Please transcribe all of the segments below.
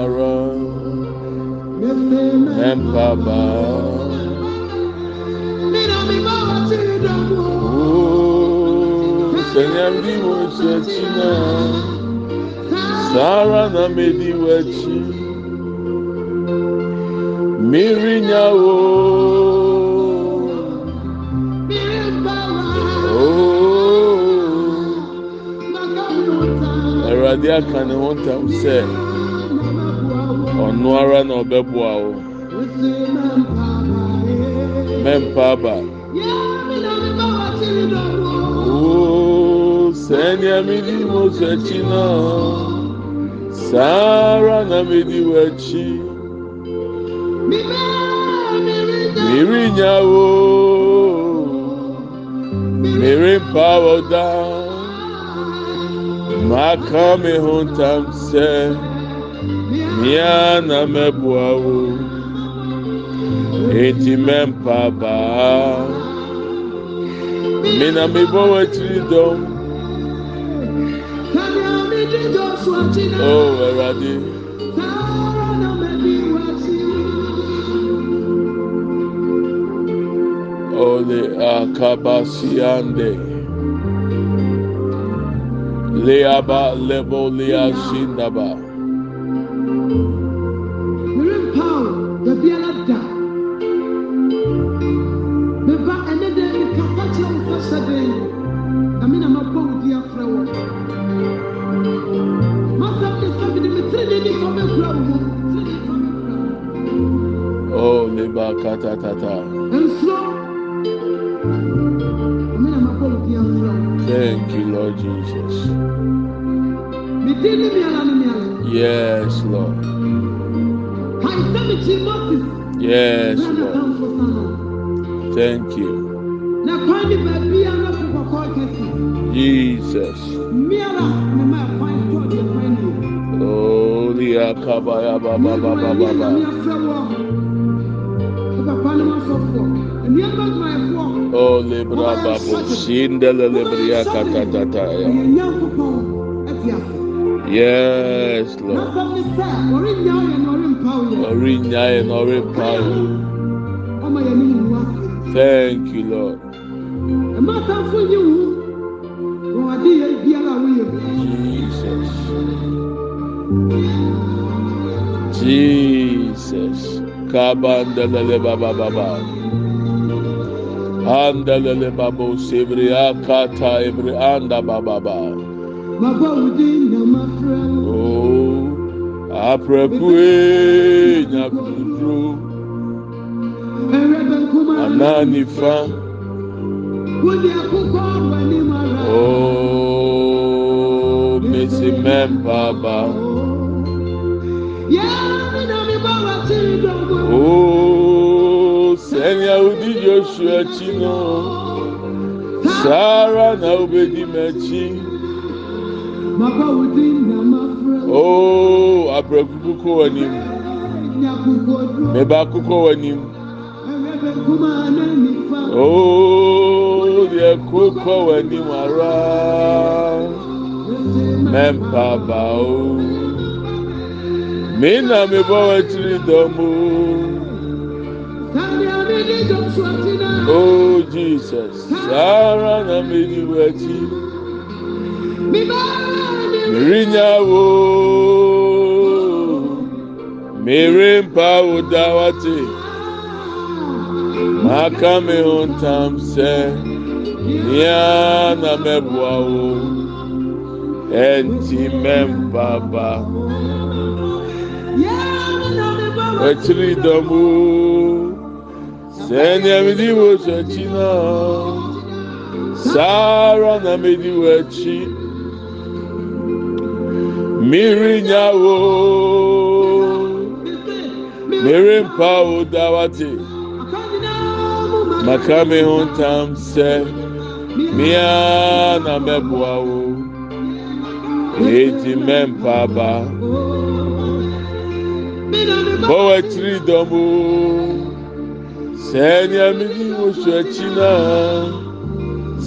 ọ̀rọ̀ ẹ̀ǹpà bá ọ. Sanyam di wo ekyi naa, saa ara na medi wo ekyi, mmiri nya woo. awurade aka ne ho ntam sɛ ọ̀nụ ara na ọbẹ̀bù ahụ mẹ́mpa bá. sẹ́ni amidi náà sáárà na wọ ẹ̀chí. mìírí ìyàwó mìírí mpa ọ̀dà máa kà mí hùn sẹ́ẹ̀. yana mebua wo eti mempa baa mina mebɔ w'akyiri dɔm o oh, awurade ole akabasiande leaba lebo leasindaba. Jesus. Oh, the Akabaya Baba Baba Baba. Oh, Libra Babu, Sindela Libria Katatataya. Yes, Lord. Thank you, Lord. Jesus. Kabandelele baba baba. Andelele babo sebria kata ebri anda baba baba. Oh, aprekue nyakudru ananifa. Oh, mesi mempaba. Oh, Oh, Senya udi Joshua chino, Sarah na ubedi mechi. Oh, abrakuku wanim, meba kuku wanim. Oh, the kuku wanim ara, mempaba oh. mi na mi bɔ wɛtiri dɔmu. Oh Jesus, Sarah na mi di wɛti. Mirinya wo, mirimpa wo dawate. Maka mi ho ntam sɛ, nia na mɛboa wo, ɛnti mɛmpaba. akyiri dɔm sɛnea medi wɔ so akyi no saa ara na medi wɔ akyi mirinya wo merempa wo dawate maka me ho ntam sɛ mia na mɛboa wo. Enti mɛmpa aba bɔwatiri dɔmo sɛ nea medi wo so akyi naa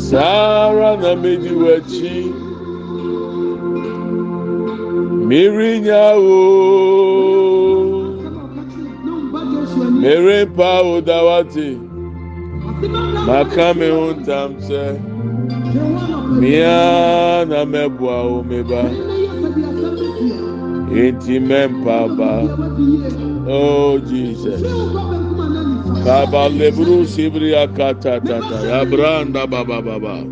saa ara na medi w'akyi merenya o merempa wo dawate maka me ho ntam sɛ mea na mɛboa wo me ba. Eti mɛmpa ba oh jesus. Kaba leburu sibiri akata tata ya branda baba baba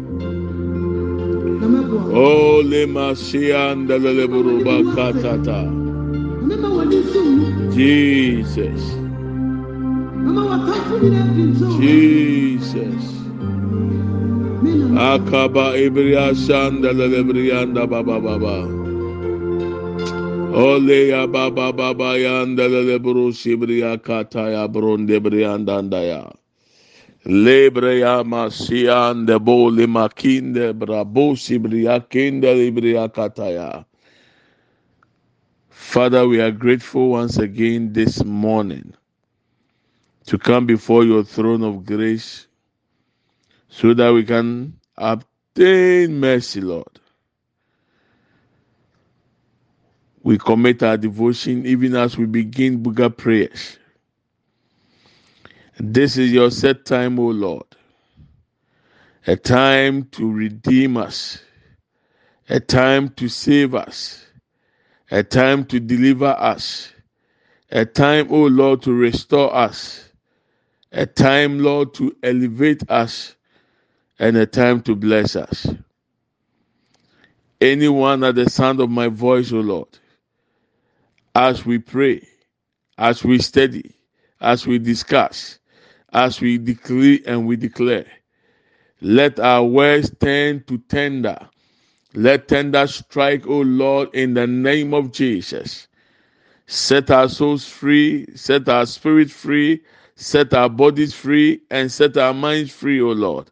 oh le masianda leburu bakata ta. Jesus. Jesus. Akaba ibriya shanda lebrianda baba baba ole ya baba baba yanda leburu sibriya kata ya bronde brianda ya lebre ya masiande bole makinde brabo sibriya kinde libriya kata ya Father, we are grateful once again this morning to come before your throne of grace so that we can obtain mercy, Lord. We commit our devotion even as we begin Buga prayers. This is your set time, O Lord. A time to redeem us, a time to save us, a time to deliver us, a time, O Lord, to restore us, a time, Lord, to elevate us, and a time to bless us. Anyone at the sound of my voice, O Lord, as we pray, as we study, as we discuss, as we decree and we declare, let our words turn to tender. Let tender strike, O Lord, in the name of Jesus. Set our souls free, set our spirit free, set our bodies free, and set our minds free, O Lord.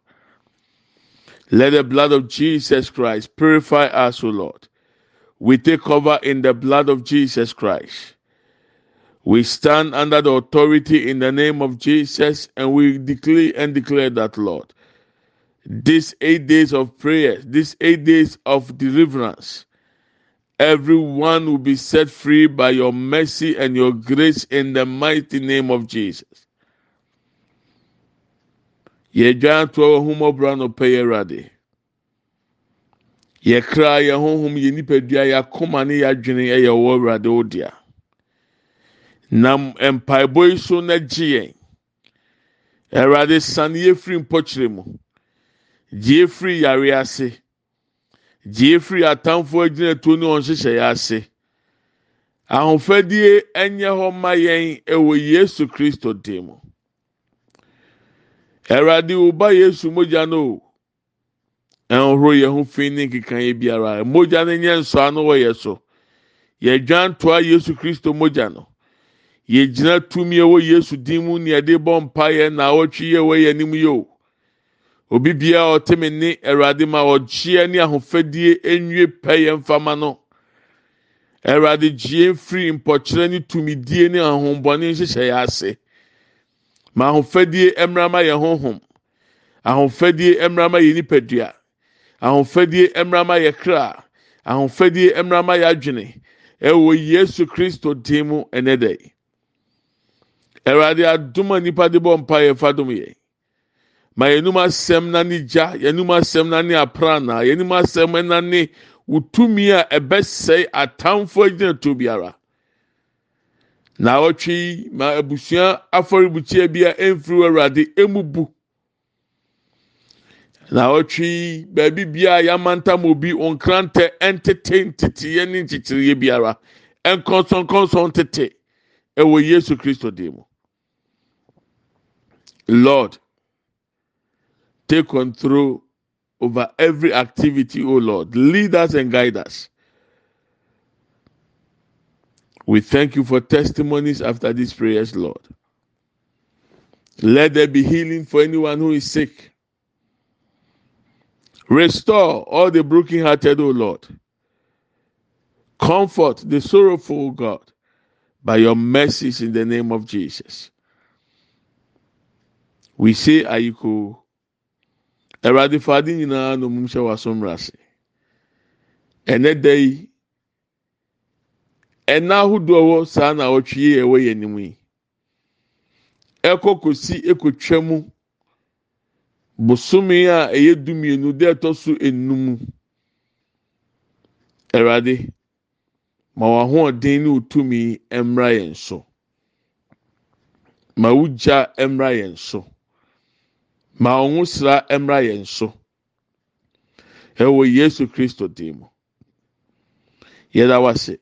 Let the blood of Jesus Christ purify us, O Lord. We take cover in the blood of Jesus Christ. We stand under the authority in the name of Jesus and we declare and declare that, Lord, these eight days of prayer, these eight days of deliverance, everyone will be set free by your mercy and your grace in the mighty name of Jesus. yɛdwan toa wɔ ahomɔbra no pɛ yɛ awurade yɛkra yɛn honhom yɛ nipadua yɛ akoma ne yɛ adwene yɛ wɔ awurade wo dea. Mpaebɔ yi so na gye yɛn. Awurade sane yɛ firi mpɔkyerɛ mu. Gye firi yare ase. Gye firi atamfo agyinatuo ne wɔn nhyehyɛeɛ ase. Ahofadie ɛnyɛ hɔ ma yɛn ɛwɔ yesu kristo dim. Awurade wo ba Yesu mogya no o. ɛnhoro yɛ ho fi ne nkekaeɛ biara. Mogya no nyɛ nsɔa no wɔ yɛ so. Yɛdwan toa yesu kristo mogya no. Yɛgyina tumi wɔ yesu din mu neɛde bɔ mpayɛ naawɔtwe yɛ wɔ yɛ anim yio obi biaa ɔteme nne awurade ma ɔgyeɛ ne ahofadie nwie pɛyɛ mfama no. Awurade gyee firi mpɔkyerɛ ne tumidie ne ahohombɔne nhyehyɛeɛ ase. Ma ahofadie mmrama yɛ honhom. Ahofadie mmrama yɛ nipadua. Ahofadie mmarama yɛ kra. Ahofadie mmarama yɛ adwene. Ɛwɔ yesu kristo dim mu ɛnɛ dɛ. Awurade adum a nipa de bɔ mpa yɛ fadum yɛ. Ma yɛnum asɛm na ne gya yɛnum asɛm na ne aprana yɛnum asɛm na ne wotumi a ɛbɛsɛe atamfo agyina to biara. na awɔtwe yi ma abusua afɔrebukyia bi a ɛmfiri awurade emu bu na awɔtwe yi baabi bia yamantam obi nkrantɛ ɛntete nteteyɛ ne nkyekyereyɛ biara. Ɛnkɔnsɔnkɔnsɔn tete ɛwɔ yesu kristo dim mu. Lord take control over every activity o lord. Lead us and guide us. We thank you for testimonies after these prayers lord. Let there be healing for anyone who is sick restore all the brokenhearted o lord. Comfort the sorrowful o god by your mercies in the name of jesus. We say ayiko awurade fade nyinaa na omum hyɛ w'asomra ase ɛnɛ da yi? Ɛna ahodoɔ wɔ saa na ɔtwe yi ɛwɔ yɛn anim yi? Ɛkɔ kosi ekotwa mu bosome a ɛyɛ dumienu de ɛtɔ so enum. Awurade ma w'ahoɔden ne otumi mmra yɛn so. Ma wogya mmra yɛn so. Ma ɔmo sra mmra yɛn so. Ɛwɔ yesu kristo dim mu. Yɛda wase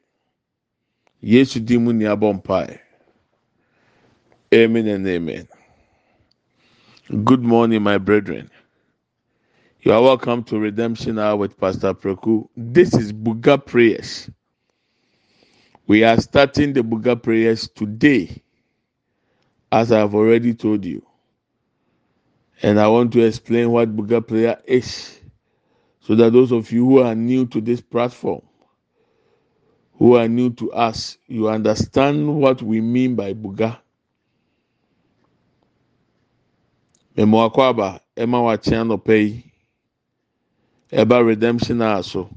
yesu dim mu ni abɔ mpae. Amen and amen good morning my brethren you are welcome to redemption hour with pastor Proku. this is buga prayers we are starting the buga prayers today as i have already told you and I want to explain what Buga prayer is so that those of you who are new to this platform, who are new to us, you understand what we mean by Buga. Memo akwaba ema wakyɛn nɔpɛ yi ɛba redemption a so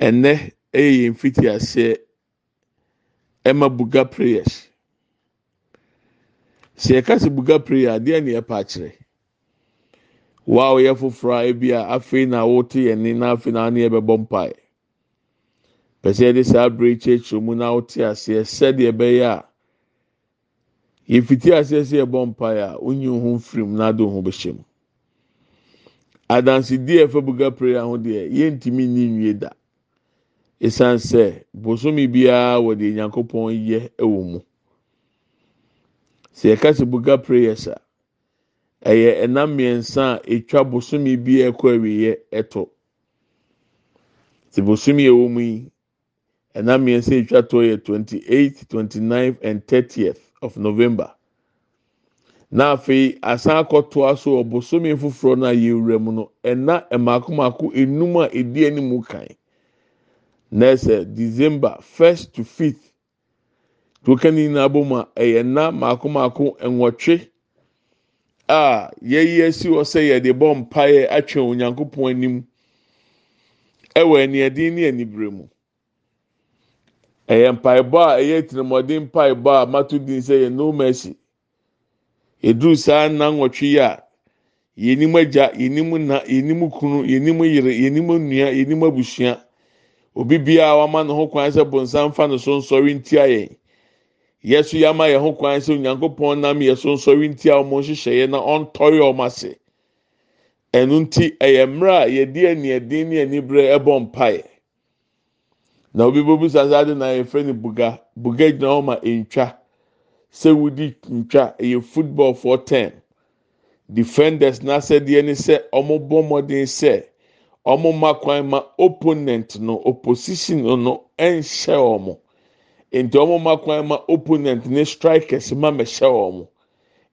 ɛnɛ ɛyɛ yɛn fiti aseɛ ɛma Buga prayers. sɛ yɛka sɛ buga prayer adeɛ ne yɛpa akyerɛ wa a ɔyɛ foforɔ a ebi a afei na wɔte yɛn ne na afei na ne yɛbɛbɔ mpae pɛsɛ yɛde saa abere kyerɛkyerɛ mu na wɔte aseɛ sɛdeɛ ɛbɛyɛ a yɛfiti aseɛ sɛ yɛbɔ mpae a onyi ho mfiri mu na ade ho bɛhyɛ mu. Adansidie ɛfɛ buga prayer ho deɛ yɛntumi nyi nwie da. Esan sɛ bosomi biara wɔde nyankopɔn yɛ ɛwɔ mu. sɛ yɛka buga prayers a ɛyɛ ɛnam mmiɛnsa a etwa bosomi bi ɛkɔ awieɛ ɛto te bosomi ɛwɔ mu yi ɛnam mmiɛnsa etwa to yɛ twenty eight twenty nine and thirtieth. Of november. Na afei asan akɔto aso wɔ bosomi foforɔ no a yɛwura mu no ɛna mmaako mmaako enum a edi anim kan na ɛsɛ december first to fifth. Tuoka ne nyinaa bɔ mu a ɛyɛ nna mako mako nwɔtwe a yɛyi asi hɔ sɛ yɛde bɔ mpaeɛ atwe onyankopɔn anim. Ɛwɔ aniɛden ne anibere mu ɛyɛ mpaebɔ a ɛyɛ tirimɔden mpaebɔ a mato din sɛ yɛ no mercy. Eduru saa nna nwɔtwe yi a yɛnim agya yɛnim na yɛnim kunu yɛnim yere yɛnim nua yɛnim abusua. Obi biara wama ne ho kwan sɛ bonsam fa ne so nsɔre ntia yɛn. yɛso yɛama yɛn ho kwan sɛ onyankopɔn nam yɛso nsɔre nti a wɔn nhyehyɛeɛ na ɔntɔre wɔn ase ɛno nti ɛyɛ mmerɛ a yɛde aniɛden ne anibere ɛbɔ mpaeɛ. Na obi bobu sase ade na yɛfrɛ no buga. Buga gyina hɔ ma ntwa sɛ wodi ntwa. Ɛyɛ football for ten. Defenders n'asɛdeɛ ne sɛ wɔn bɔ mmɔden sɛ wɔn ma kwan ma opponent no opposition no ɛnhyɛ wɔn nti wɔn ma kwan ma opponent ne strikers ma mɛhyɛ wɔn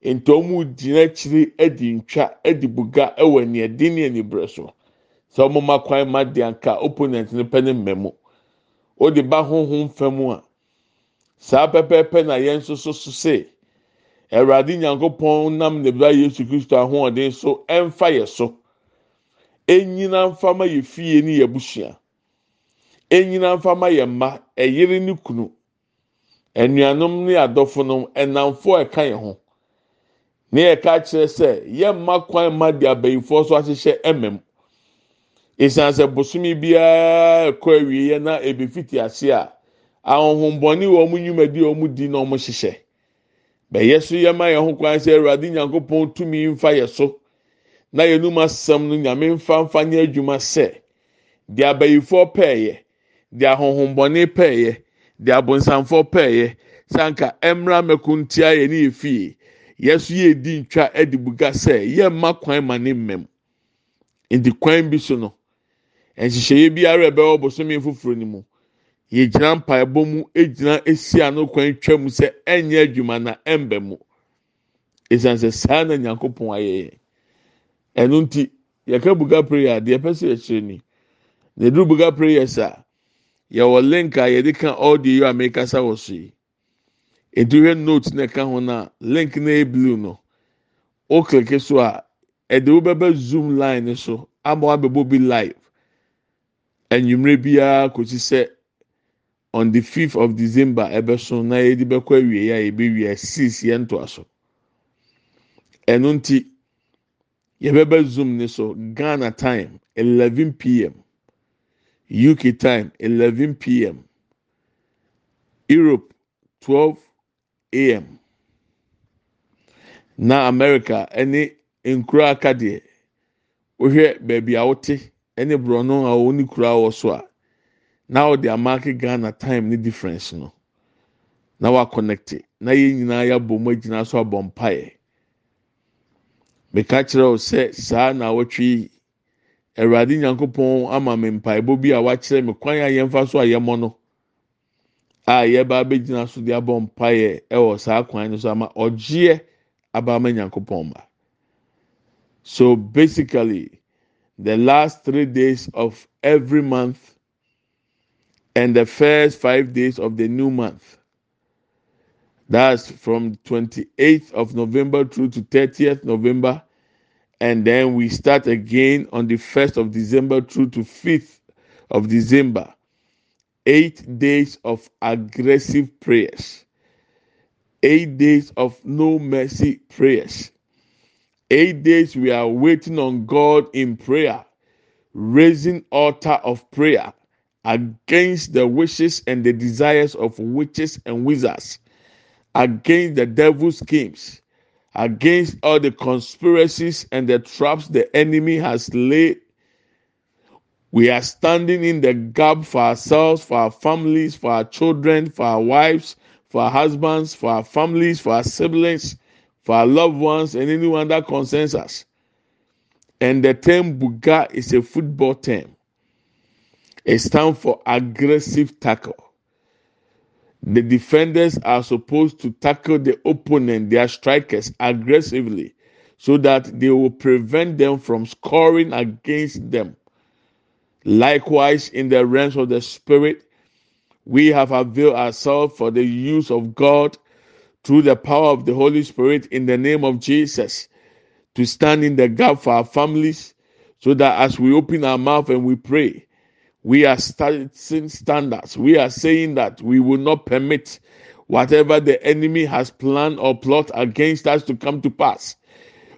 nti wɔn gyina akyire adi ntwa adi buga ɛwɔ aniɛden ne anibere so. Sɛ wɔn ma kwan ma de anka opponent ne pɛ ne mmɛmo wɔde ba honhom fam a saa pɛpɛɛpɛ na yɛn nso so so se awurade nyankopɔn nam ne bra yesu kristo ahoɔden so ɛnfa yɛ so. Enyina nfama yɛ fie ne yɛ busua. Enyina nfama yɛ mma ɛyere ne kunu. anuanom ne adɔfonom ɛnamfo a ɛka yɛn ho. Ne yɛka kyerɛ sɛ yɛmma kwan ma de abayifoɔ so ahyehyɛ ɛmɛm esan sɛ bosomi biara ɛkɔ awieɛ na ebi fiti ase a ahohombɔne wɔ ɔmo nnwumadi a ɔmo di na ɔmo hyehyɛ bɛyɛ so yɛma yɛn ho kwan sɛ awurade nyankopɔn tumi nfa yɛ so na yɛnum asɛm no nyame nfa nfa nyɛ adwuma sɛ deɛ abayifoɔ pɛɛyɛ deɛ ahohombɔne pɛɛyɛ. de abonsamfoɔ pɛɛyɛ sanka ɛmra mɛko ntia yɛ ne yɛ fie yɛso yɛ di ntwa ɛde buga sɛ yɛ mma kwan ma ne mmɛm nti kwan bi so no nhyehyɛeɛ biara ɛbɛwɔ bosome foforɔ no mu. Yɛgyina mpaebɔ mu gyina esi ano kwan twa mu sɛ ɛnyɛ adwuma na ɛmbɛ mu. Esan sɛ saa na nyankopɔn ayɛ yɛ ɛno nti yɛka buga prayer. Deɛ ɛpɛ sɛ yɛkyerɛ ni na eduru buga prayers a yɛwɔ link a yɛde ka audio yi a mekasa wɔ so yi. Edu hwɛ note na ɛka ho na link na yɛ blue no o kliki so a ɛde wo bɛbɛ zoom line so ama wabɛbɔ bi live enyimire biara kò si sɛ. on the fifth of december ɛbɛso na yɛde bɛkɔ awie a yɛbɛwie six yɛn to aso. Ɛno nti yɛbɛbɛ zoom ne so ghana time eleven pm uk time eleven pm europe twelve am na america ɛne nkura aka deɛ wohwɛ beebi a wote ɛne borɔno a wɔn ne kura wɔ so a. na ɔde amaake ghana time ne difference no. Na wa connect na yɛn nyinaa yɛabɔ mu agyina so abɔ mpaeɛ meka kyerɛ o sɛ saa na awɔtwe yi awurade nyankopɔn ama me mpaebɔ bi a wakyerɛ me kwan a yɛmfa so a yɛmɔ no a yɛba abɛgyina so de abɔ mpaeɛ ɛwɔ saa kwan no so ama ɔgyeɛ aba ama nyankopɔn ma so basically the last three days of every month. and the first five days of the new month. That's from 28th of November through to 30th November. And then we start again on the 1st of December through to 5th of December. Eight days of aggressive prayers. Eight days of no mercy prayers. Eight days we are waiting on God in prayer, raising altar of prayer against the wishes and the desires of witches and wizards, against the devil's schemes, against all the conspiracies and the traps the enemy has laid. We are standing in the gap for ourselves, for our families, for our children, for our wives, for our husbands, for our families, for our siblings, for our loved ones, and anyone that concerns us. And the term Buga is a football term. It stands for aggressive tackle. The defenders are supposed to tackle the opponent, their strikers, aggressively so that they will prevent them from scoring against them. Likewise, in the realms of the spirit, we have availed ourselves for the use of God through the power of the Holy Spirit in the name of Jesus to stand in the gap for our families so that as we open our mouth and we pray, we are setting standards. We are saying that we will not permit whatever the enemy has planned or plot against us to come to pass.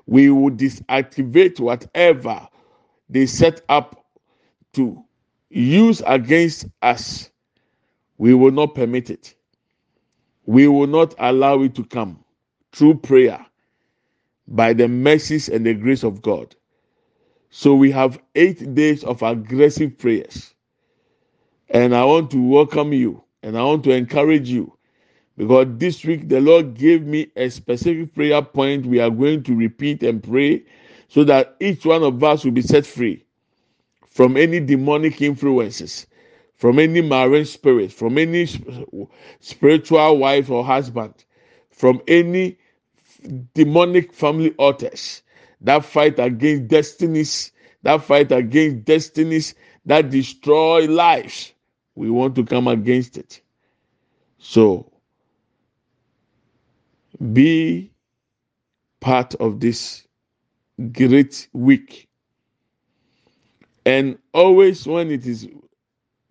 We will disactivate whatever they set up to use against us. We will not permit it. We will not allow it to come through prayer by the mercies and the grace of God. So we have eight days of aggressive prayers. And I want to welcome you and I want to encourage you because this week the Lord gave me a specific prayer point we are going to repeat and pray so that each one of us will be set free from any demonic influences, from any marine spirit, from any spiritual wife or husband, from any demonic family altars that fight against destinies, that fight against destinies that destroy lives. We want to come against it. So, be part of this great week. And always when it is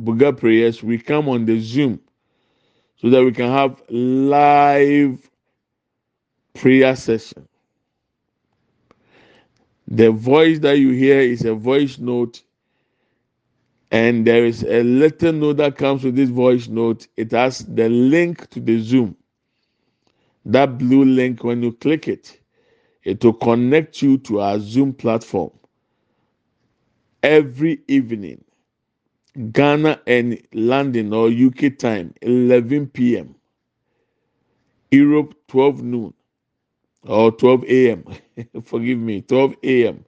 Buga prayers, we come on the Zoom so that we can have live prayer session. The voice that you hear is a voice note, and there is a little note that comes with this voice note. It has the link to the Zoom. That blue link, when you click it, it will connect you to our Zoom platform every evening, Ghana and London or UK time, 11 p.m. Europe 12 noon or 12 a.m. Forgive me, 12 a.m.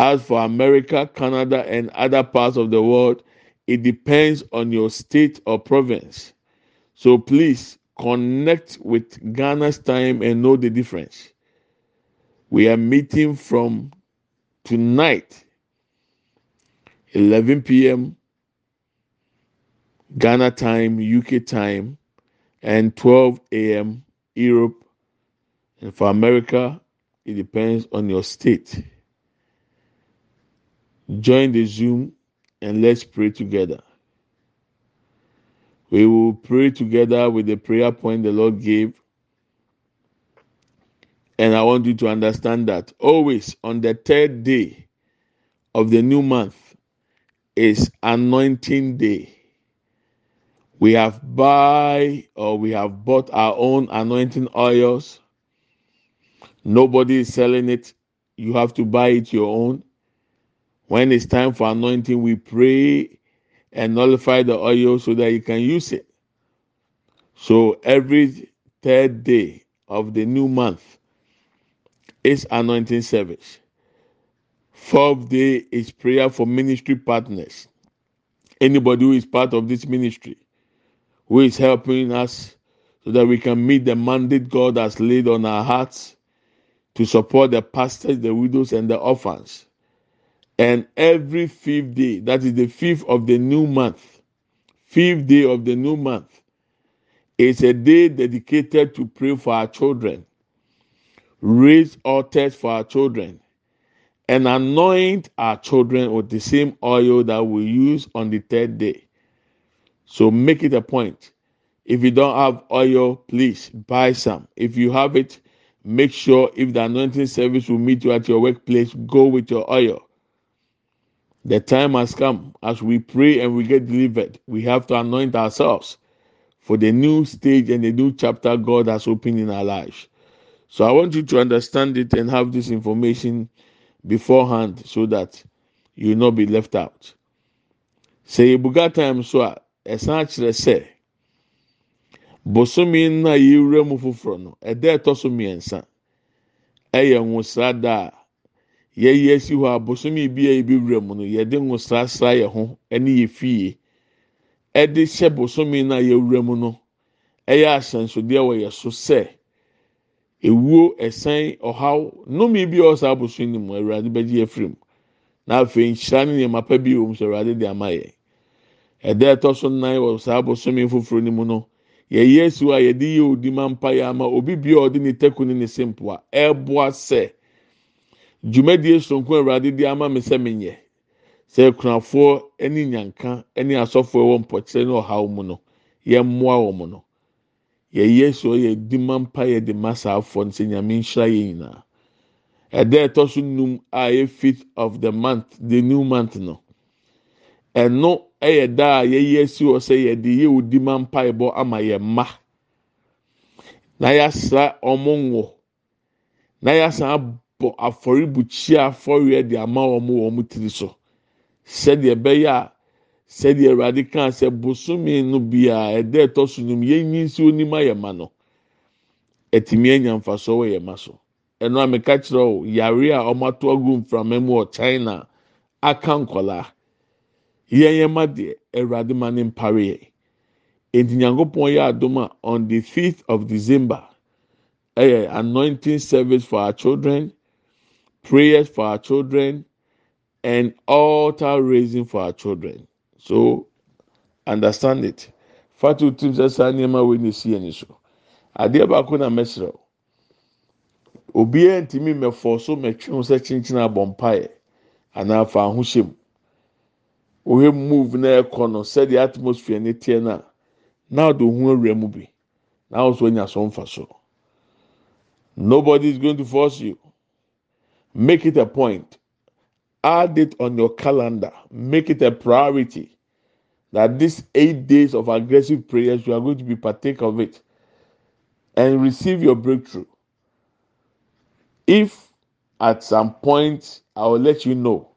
As for America, Canada, and other parts of the world, it depends on your state or province. So please connect with Ghana's time and know the difference. We are meeting from tonight, 11 p.m. Ghana time, UK time, and 12 a.m. Europe. And for America, it depends on your state. Join the Zoom and let's pray together. We will pray together with the prayer point the Lord gave. And I want you to understand that always on the third day of the new month is anointing day. We have buy or we have bought our own anointing oils. Nobody is selling it. You have to buy it your own. When it's time for anointing, we pray and nullify the oil so that you can use it. So every third day of the new month is anointing service. Fourth day is prayer for ministry partners. Anybody who is part of this ministry, who is helping us so that we can meet the mandate God has laid on our hearts to support the pastors, the widows, and the orphans. And every fifth day, that is the fifth of the new month, fifth day of the new month, is a day dedicated to pray for our children, raise altars for our children, and anoint our children with the same oil that we use on the third day. So make it a point. If you don't have oil, please buy some. If you have it, make sure if the anointing service will meet you at your workplace, go with your oil. The time has come as we pray and we get delivered. We have to anoint ourselves for the new stage and the new chapter God has opened in our lives. So I want you to understand it and have this information beforehand so that you not be left out. Sɛ ebuga time so a ɛsan akyerɛ sɛ bosomi na yɛwura mu foforɔ no ɛda ɛtɔ so mmiɛnsa ɛyɛ nwosrada a yɛyi asi hɔ a bosomi bi a yɛbɛwura mu no yɛde nwosrasra yɛ ho ɛne yɛ fie ɛde hyɛ bosomi na yɛwura mu no ɛyɛ ahyɛnsodeɛ wɔ yɛ so sɛ ewuo ɛsan ɔhaw nnome bi a ɔsa abosom ne mu awurade bɛgye afiri na afei nhyira ne nneɛma pa bi wɔ mu sɛ awurade de ama yɛ ɛda ɛtɔ so nnan wɔ saa abosom foforɔ no mu no yɛyɛ asi hɔ a yɛde yɛ odi ma mpa yɛ ama obi bi a ɔde ne tɛko ne ne sempo a ɛɛboa sɛ dwumadie sonko awurade de ama me sɛ menyɛ. Sɛ kunafoɔ ne nyanka ne asɔfoɔ ɛwɔ mpɔkyerɛ ne ɔhaw mu no yɛmmoa wɔn no yɛyɛ so yɛ di ma mpa yɛ de ma saa afɔ no sɛ nyame nhyira yɛ nyinaa. Ɛda ɛtɔ so num a yɛ fifth of the month the new month no ɛno ɛyɛ da a yɛyɛ asi hɔ sɛ yɛde yɛ odi ma mpa ɛbɔ ama yɛ mma. Na yɛasra wɔn ngo na yɛasan abɔ afɔrebukyia afɔreɛ de ama wɔn wɔ wɔn tiri so. Sɛdeɛ ɛbɛyɛ a sɛdeɛ awurade kan sɛ bosomi no bia ɛda ɛtɔ so no yɛnyi nsi onim ayɛ ma no ɛtumi anya mfasoɔ wɔ yɛn ma so ɛno a meka kyerɛ o yare a wɔn agu mframa mu wɔ china aka nkɔlaa yɛn yɛn ma deɛ awurade ma ne mpare yɛ eti nyankopɔn yɛ adom a on the fifth of december ɛyɛ anointing service for our children prayers for our children and altar raising for our children. So understand it. Fatu tim sɛ saa nneɛma wei na esi ani so. Adeɛ baako na mɛsrɛ. Obiara ntumi mɛfɔ so mɛtwe ho sɛ kyinkyin abɔ mpaeɛ anaa fa ahohyɛ mu. Ohwɛ move na ɛkɔ no sɛdeɛ atmosphere ne teɛ na na ɔde ohun awura mu bi na ɔso anya so mfa so. Nobody is going to force you. Make it a point. Add it on your calendar. Make it a priority that these eight days of aggressive prayers, you are going to be partake of it and receive your breakthrough. If at some point I will let you know,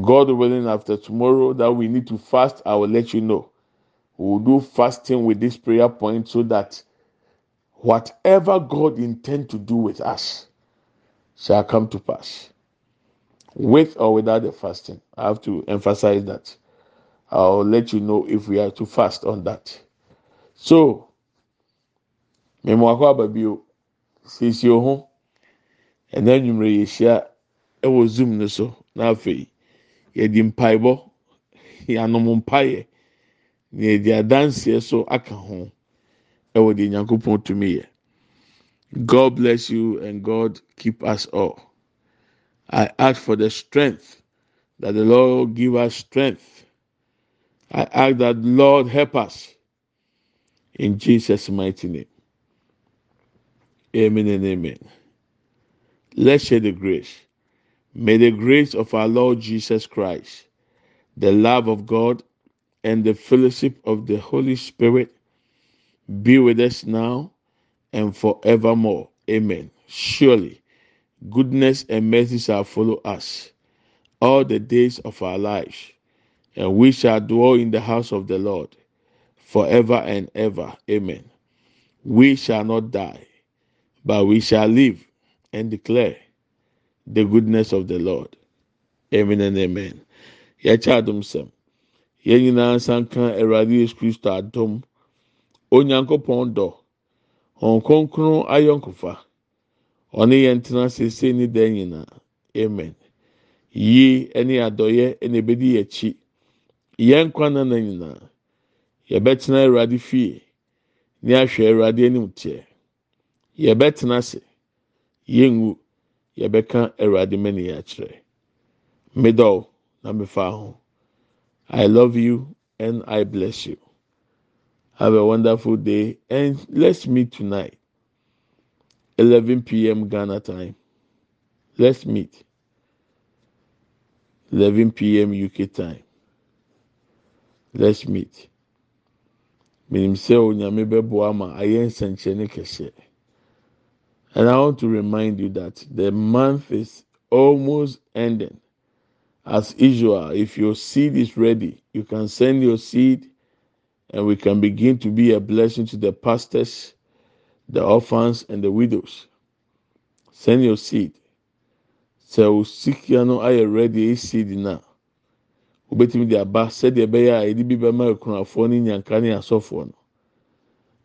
God willing, after tomorrow that we need to fast, I will let you know. We will do fasting with this prayer point so that whatever God intend to do with us shall come to pass. With or without the fasting. I have to emphasize that. I'll let you know if we are to fast on that. So, mmemme aba bio siesie ho ɛna nnwumire yɛhyia ɛwɔ zoom no so na afei yɛde mpaebɔ yɛanom mpaeɛ na yɛde adanseɛ so aka ho ɛwɔ deɛ nyankopɔn tumi yɛ god bless you and god keep us all. I ask for the strength that the lord give us strength i ask that lord help us. In jesus mighty name. Amen and amen. Let's share the grace. May the grace of our lord jesus christ the love of god and the fellowship of the holy spirit be with us now and forevermore. Amen. Surely, goodness and mercy shall follow us all the days of our lives, and we shall dwell in the house of the Lord forever and ever. Amen. We shall not die, but we shall live and declare the goodness of the Lord. Amen and amen. Yɛkyɛ adom sɛm. Yɛn nyinaa nsa nka Awurade Yesu Kristo adom. Onyankopɔn dɔ. Wɔn kronkron ayɔnkofa. ɔne yɛn tena sese ne dan nyinaa amen yie ne adɔyɛ na ebedi akyi yɛn nkwa nana nyinaa yɛbɛtena awurade fie ne ahwɛ awurade anim teɛ. Yɛbɛtena ase. Yɛnwu yɛbɛka awurade mani akyerɛ. Medɔw na mefa ho. I love you and i bless you. Have a wonderful day and let's meet tonight. 11 p.m ghana time. Let's meet. 11 p.m uk time. Let's meet. Menim sɛ onyame bɛboa ama ayɛ nsɛnkyerɛnne kɛseɛ. And I want to remind you that the month is almost ending. As usual, if your seed is ready, you can send your seed and we can begin to be a blessing to the pastors, the orphans, and the widows. Send your seed. sɛ o sikia no ayɛ ready esi di na obetumi de aba sɛdeɛ ɛbɛyɛ a yɛde bi bɛma akunafoɔ ne nyanka ne asɔfoɔ no.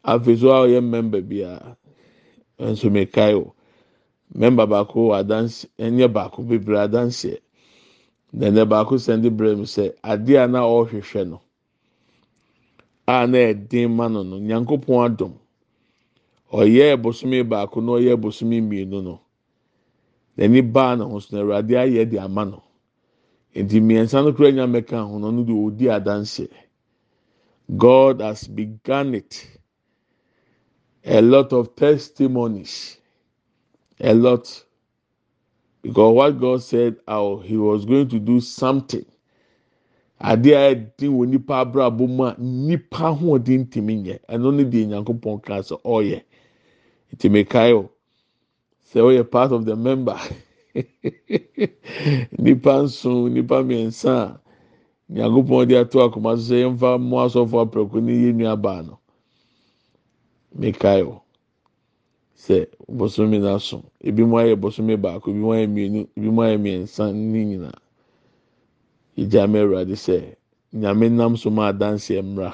Afei a ɔyɛ member biara nso mekae o. Member baako wɔ adansi ɛnyɛ baako bebree adanseɛ. Nɛnɛ baako sɛnde brɛ mu sɛ adeɛ a na ɔrehwehwɛ no a na ɛden ma no no nyankopɔn adom. Ɔyɛ bosomi baako na ɔyɛ bosomi mmienu no. n'ani baa na ho so na awurade ayɛ de ama no. Nti mmiɛnsa no kura nya mɛka ho no de odi adanseɛ. God has begun it. A lot of testimonies. A lot. Because what god said how he was going to do something. Adeɛ a ɛdin wɔ nipa abrabɔ mu a nipa ahoɔden ntumi nyɛ. Ɛno ne deɛ nyankopɔn kaa sɛ ɔyɛ. Ntumi kae o. sɛ ɔyɛ part of the member nipa nson nipa mmiɛnsa a nyagopɔn de ato akoma so sɛ yɛmfa mu asɔfo apɛko ne yɛ nua baa no mekae o sɛ bosomi na so ebi mu ayɛ bosomi baako ebi mu ayɛ mmienu ebi mu ayɛ mmiɛnsa ne nyinaa egya mɛ awurade sɛ nyame nam so ma adanseɛ mmra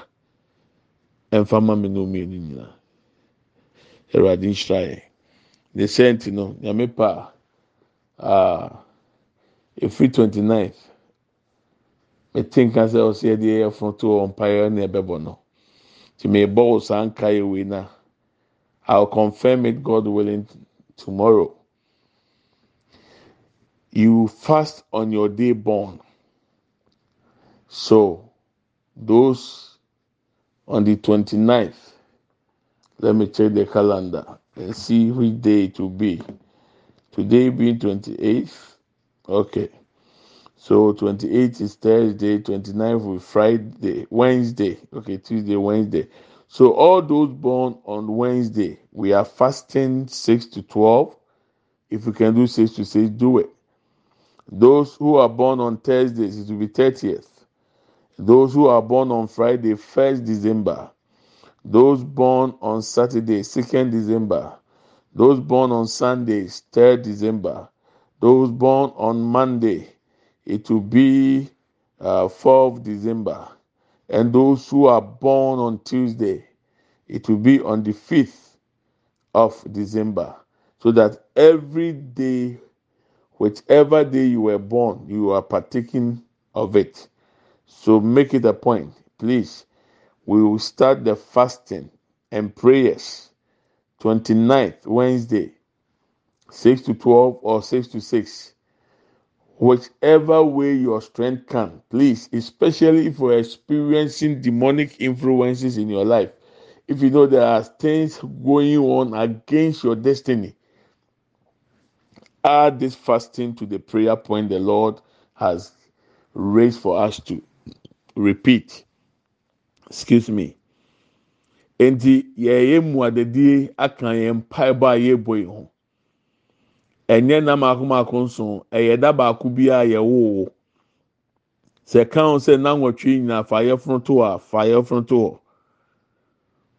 ɛnfa ma mi no mmienu nyinaa awurade nhyira yɛn. ne sɛnti no nyame pa Uh, a efiri twenty ninth mete nka sɛ ɔsɛ yɛde yɛ fun to wɔ mpaeɛ ne ɛbɛbɔ no ti mi bɔ wɔ saa nka na i will confirm it god willing tomorrow. You fast on your day born. So those on the twenty ninth let me check the calendar and see which day it will be. Today being 28th. Okay. So 28th is Thursday, 29th is Friday, Wednesday. Okay, Tuesday, Wednesday. So all those born on Wednesday, we are fasting 6 to 12. If we can do 6 to 6, do it. Those who are born on Thursdays, it will be 30th. Those who are born on Friday, 1st December. Those born on Saturday, 2nd December. Those born on Sundays, 3rd December. Those born on Monday, it will be uh, 4th December. And those who are born on Tuesday, it will be on the 5th of December. So that every day, whichever day you were born, you are partaking of it. So make it a point, please. We will start the fasting and prayers 29th Wednesday, 6 to 12 or 6 to 6. Whichever way your strength can, please, especially if you're experiencing demonic influences in your life. If you know there are things going on against your destiny, add this fasting to the prayer point the Lord has raised for us to repeat. Excuse me. Enti yɛyɛ mmuadadie aka yɛn mpaebɔ a yɛrebɔ yi ho. Ɛnyɛ nam mako mako nso, ɛyɛ da baako bi a yɛwoo. Sɛ ka ho sɛ nanwɔtwe nyinaa fa yɛfono to a fa yɛfono to hɔ.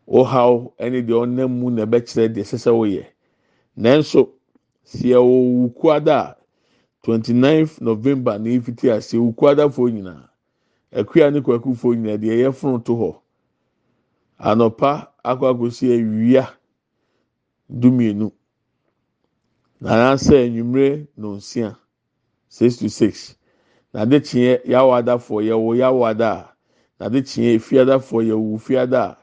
Ɔhaw ɛne deɛ ɔnam mu na ɛbɛkyerɛ deɛ ɛsɛ sɛ wɔyɛ. Nanso, sɛ yɛwɔ wukuada a 29th November na efiti ase wukuadafoɔ nyinaa. Akua ne kwakufoɔ nyinaa deɛ yɛfono to hɔ. Anɔpa akɔ akɔsi awia dumienu. Anaasɛ enyimire nonsia six to six. N'ade kyeɛ yawadafoɔ yɛwɔ yawada a n'ade kyeɛ efiadafoɔ yɛwɔ fiada a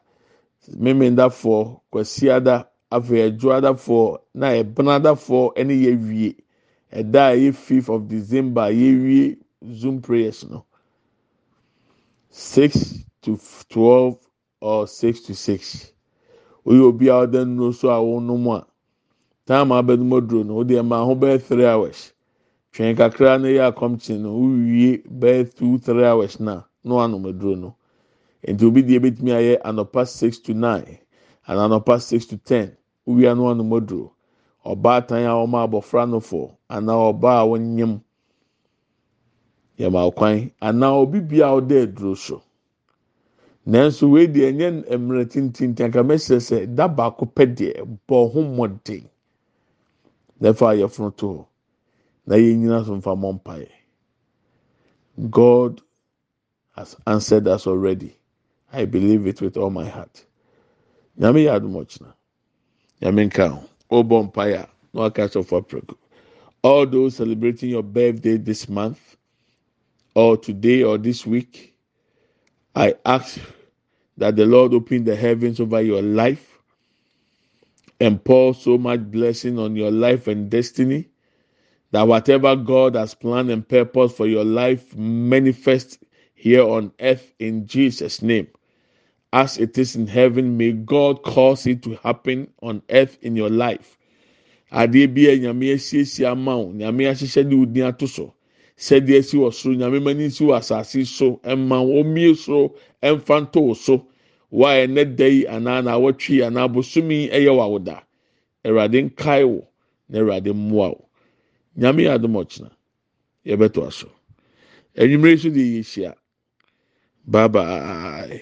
memendafo kwasiada afei adwoadafoɔ na ɛbenadafoɔ ɛne yɛwie ɛda a ɛyɛ fifth of december yɛwie zoom prayers no six to twelve or six to six. Oyɛ obi a ɔda nnuro so a wɔnom a time abɛnum aduro no ɔde ɛma ho bɛyɛ three hours. Twɛn kakra na yɛ akɔmkye no wowie bɛyɛ two three hours na na wanom aduro no. Nti obi deɛ ebetumi ayɛ anɔpa six to nine anɔpa six to ten wowia no wanom aduro. Ɔbaatan a wɔn abɔfra no fo anaa a wɔnyam yɛma kwan. Anaa obi bia a ɔda aduro so. Nanso wei deɛ ɛnyɛ mmerɛ tintintin anka mɛsɛ sɛ da baako pɛ deɛ bɔ ho mmɔden. N'ɛfa yɛfono to hɔ. Na so nfa mɔ mpaeɛ. God has answered us already. I believe it with all my heart. Nyame yɛ adum ɔkyina nyame nka ho. Ɔbɔ mpaeɛ a na waka kyerɛ fo aprɛko all those celebrating your birthday this month or today or this week i ask that the lord open the heavens over your life and pour so much blessing on your life and destiny that whatever God has planned and purpose for your life manifest here on earth in Jesus' name. As it is in heaven, may God cause it to happen on earth in your life. Nyame ama nyame ahyehyɛ de ato so. Sɛdeɛ esi wɔ soro, nyame mani si wɔ asase so, ɛma omie soro, ɛmfa nto wo so. Wa ɛnɛ da yi anaa na awɔtwe anaa bosomi ɛyɛ wɔ awoda. Awurade nkae wo na Awurade mmoa wo. nyame yɛ adom ɔkyena yɛbɛto aso enyimire nso de yɛ hyia bye bye.